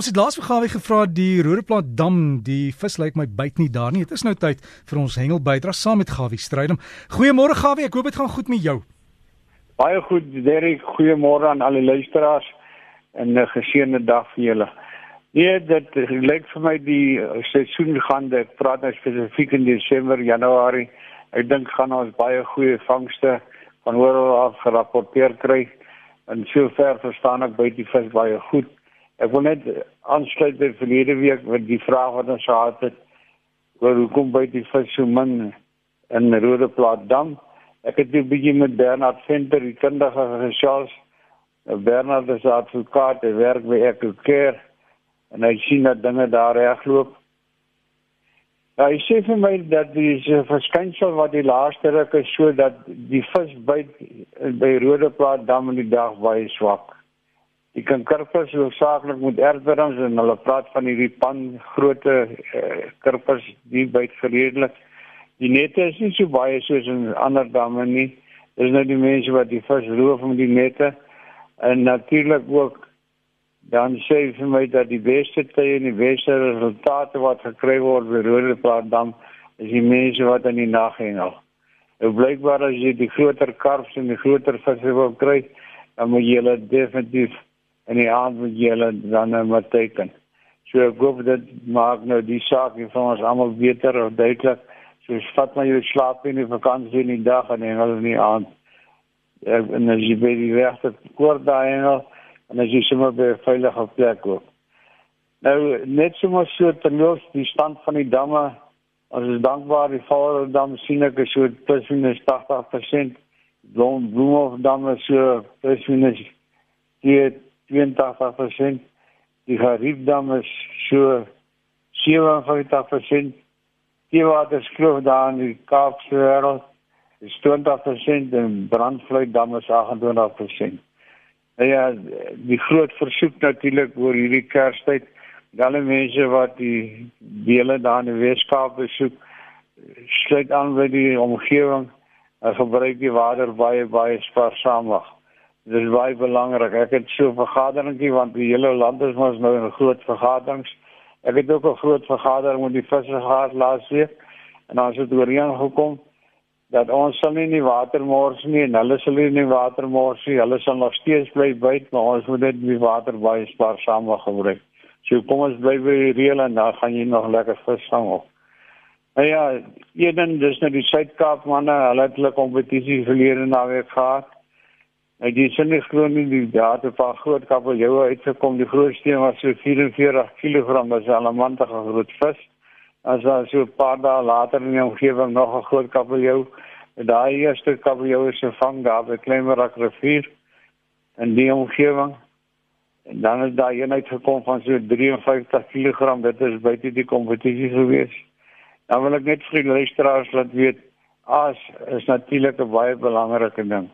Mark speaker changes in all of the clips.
Speaker 1: Ons het laas vir Gawie gevra die Rodeplaat dam, die vis lyk my byt nie daar nie. Dit is nou tyd vir ons hengel bydra saam met Gawie Strydom. Goeiemôre Gawie, ek hoop dit gaan goed met jou.
Speaker 2: Baie goed, Derek. Goeiemôre aan al die luisteraars en 'n geseënde dag vir julle. Nee, dit lyk vir my die seisoen gaan dit praat nou spesifiek in Desember, Januarie. Ek dink gaan ons baie goeie vangste van oral af gerapporteer kry. En sover verstaan ek by die vis baie goed. Ek wil net aansluit by verlede week met die vraag wat ons gehad het oor hoekom by die min in Rodeplaat dam. Ek het 'n bietjie met Bernard Venter, die kundige gesels. Bernard is advokaat, hy werk by Ecokeer en hy sien dat dinge daar regloop. Ja, hy sê vir my dat die verskynsel wat die laaste ruk is so dat die vis by by Rodeplaat dam in die dag baie swak. Die kankervis hoofsaaklik met erfdrums en hulle praat van hierdie pan grootte uh, kurpers die byt redelik. Die nette is nie so baie soos in ander damme nie. Dis nou die mense wat die vis roof met die nette en natuurlik ook dan sê vir my dat die beste tye en die beste resultate wat gekry word by Rodeplaatdam is die mense wat in die nag hengel. En blykbaar as jy die groter karps en die groter visse wil kry, dan moet jy hulle definitief en die aand moet jy hulle dan nou maar teken. So ek hoop dit maak nou die saak vir ons almal beter of duidelik. So vat maar jou slaap in die vakansie in die dag en in die aand. En as jy by die regte kort daai en as jy sommer by 'n veilige plek koop. Nou net sommer so terloops die stand van die damme Ons is dankbaar die Vaalerdam sien ek so minus 80%. Blom Bloemhofdam is so plus minus 82%. Die Gariepdam is so 57%. Die waterskloof daar in die Kaapse wêreld is 20% en Brandvlietdam is 28%. Nou ja, die groot versoek natuurlik oor hierdie Kerstyd, alle mense wat die dele daar in die Weskaap besoek, sluit aan by die omgewing en gebruik die water baie baie spaarsaamig. Dit is baie belangrik. Ek het so 'n vergaderingkie want die hele land is mos nou in groot vergaderings. Ek het ook 'n groot vergadering met die visse gehad laas week en ons het ooreen gekom dat ons sal nie die water mors nie en hulle sal nie die water mors nie. Hulle sal nog steeds bly byt, maar ons moet net die water baie spaarsaam gebruik. So kom ons bly by die reël en dan gaan jy nog lekker vis vang op. Nou ja, eendag dis nou die Suid-Kaap manne, hulle het hulle kompetisie verlede naweek gehad. Ek dis nie glo nie die data van groot kabeljou uitgekom. Die grootste was so 44 kg, was 'n alamantige groot vis. As daar so 'n paar dae later in die omgewing nog 'n groot kabeljou, daai eerste kabeljou is gevang daar by Kleimerak rivier in die omgewing. En dan is daar een uitgekom van so 53 kg. Dit is buite die kompetisie gewees. Dan wil ek net vir die luisteraars laat weet, as is natuurlik 'n baie belangrike ding.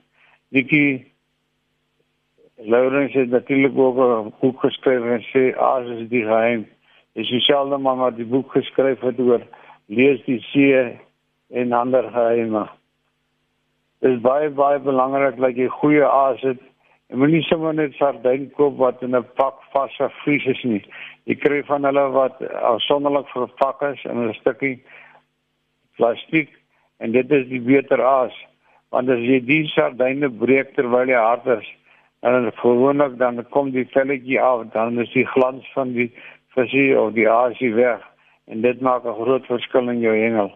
Speaker 2: Dikkie Laurens het natuurlik ook 'n boek geskryf en sê as is die geheim. Dis dieselfde man wat die boek geskryf het oor lees die see en ander geheime. Dit is baie baie belangrik dat jy goeie aas het. Jy moenie sommer net sardyn koop wat in 'n pak vasgevries is nie. Jy kry van hulle wat afsonderlik verpak is in 'n stukkie plastiek en dit is die beter aas. Want as jy die sardyne breek terwyl jy hard is, en gewoonlik dan kom die velletjie af dan is die glans van die visie of die asie weg en dit maak 'n groot verskil in jou hengel.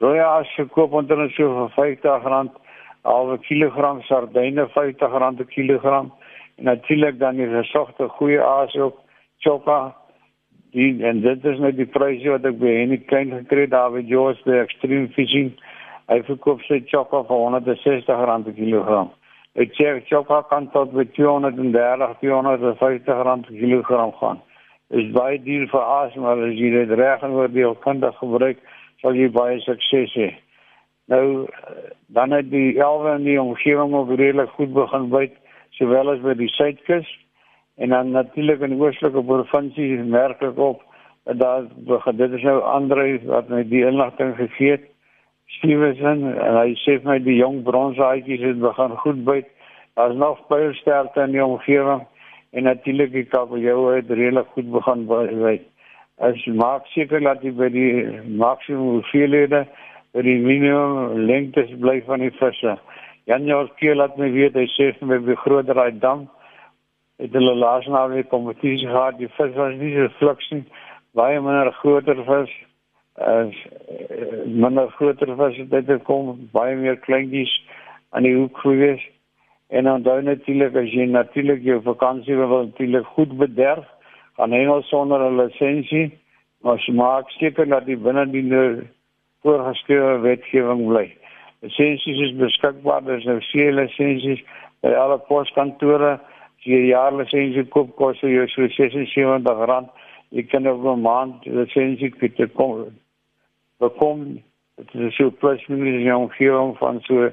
Speaker 2: Rooi aas verkoop onder so vir R50 al 'n kilogram sardyne R50 'n kilogram en natuurlik dan die gesogte goeie aas ook choppa die en dit is net die pryse wat ek by Henny klein gekry daar by Joe's by Extreme Fishing. Hy verkoop sy choppa vir R160 'n kilogram. Ek sê chokka kan tot met 230 250 rand per kilogram gaan. Is baie duur vir aas, maar as jy dit reg en oordeel kundig gebruik, sal jy baie sukses hê. Nou dan het die elwe in die omgewing ook redelik goed begin byt, sowel as by die suidkus en dan natuurlik in die oostelike provinsie merk ek op dat daar dit is nou Andre wat my die inligting gegee het Stevenson en hy sê vir my die jong bronsaatjies het begin goed byt. Daar's nog baie sterkte in die omgewing en natuurlik die kabeljou het redelik goed begin by. As maak seker dat jy by die maksimum hoeveelhede by die minimum lengtes bly van die visse. Jan Jorkie laat my weet hy sê vir my by groter daai dam het hulle laas na die kompetisie gehad. Die vis was nie so fliks nie. Baie minder groter vis as uh, minder groter het dit gekom, baie meer kleintjies aan die hoek gewees. En dan dan natuurlik as jy natuurlik jou vakansie wil natuurlik goed bederf, gaan Engels sonder 'n lisensie, maar jy maak seker dat jy binne die voorgeskrewe wetgewing bly. Lisensies is beskikbaar, daar is nou sewe lisensies by alle poskantore. As jy 'n jaar lisensie koop, kos jou so R76. Jy kan op 'n maand lisensie kry kom. Bekom dit is so plus minus jy omgewing van so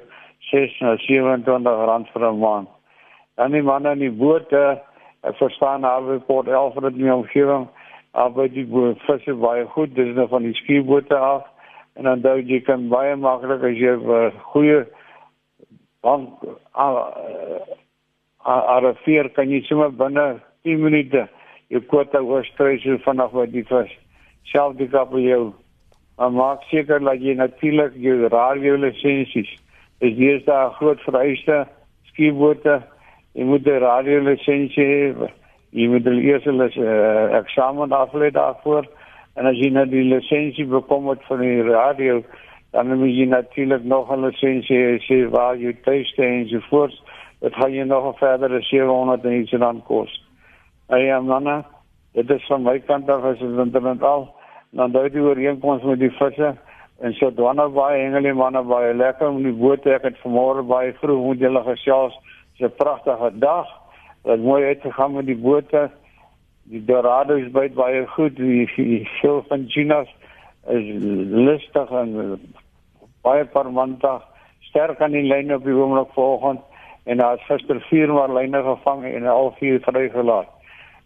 Speaker 2: 6 na 27 rand vir 'n maand. Dan die manne in die bote, ek verstaan albei port 11 vir die omgewing, albei die visse baie goed, dis nou van die skiebote af en dan dink jy kan baie maklik as jy 'n goeie bank arriveer kan jy sommer binne 10 minute jou kwota oorstry so vanaf wat die vis self die jou maar maak seker dat jy natuurlik jou radio lisensies is hier daar groot vereiste skiebote jy moet 'n radio lisensie hê jy moet die eerste uh, eksamen aflê daarvoor En as jy nou die lisensie bekom het van die radio, dan moet jy natuurlik nog 'n lisensie hê waar jy tuiste en so voort. Dit gaan jy nog 'n verdere 700 en iets dan kos. Ey, ja, manne, dit is van my kant af as dit internet al. Dan daai die ooreenkoms met die visse en so dwanne baie engele manne baie lekker om die boot ek het vanmôre baie vroeg moet julle gesels. Dis 'n pragtige dag. Dit mooi uitgegaan met die bote die dorado is baie baie goed die show van Ginas is lustig en baie parmantig sterk aan die lyn op die oomblik volgend en daar is gister vier maar lyne gevang en al vier vrygelaat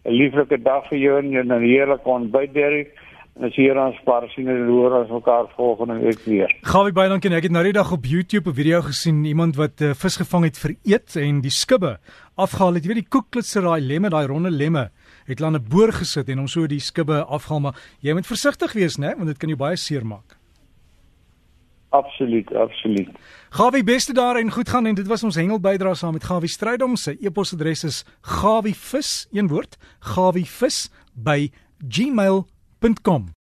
Speaker 2: 'n lieflike dag vir jou en 'n heerlike ontbyt Derek en as hier aan spaar sien en hoor ons mekaar volgende week weer.
Speaker 1: Gawie baie dankie. Ek het nou die dag op YouTube 'n video gesien iemand wat uh, vis gevang het vir eet en die skibbe afgehaal het. Jy weet die koeklitse daai lemme, daai ronde lemme het hulle aan 'n boor gesit en hom so die skibbe afhaal maar jy moet versigtig wees né want dit kan jou baie seer maak.
Speaker 2: Absoluut, absoluut.
Speaker 1: Gawie beste daar en goed gaan en dit was ons hengel bydra saam met Gawie Strydom se e-posadres is gawievis een woord gawievis by gmail.com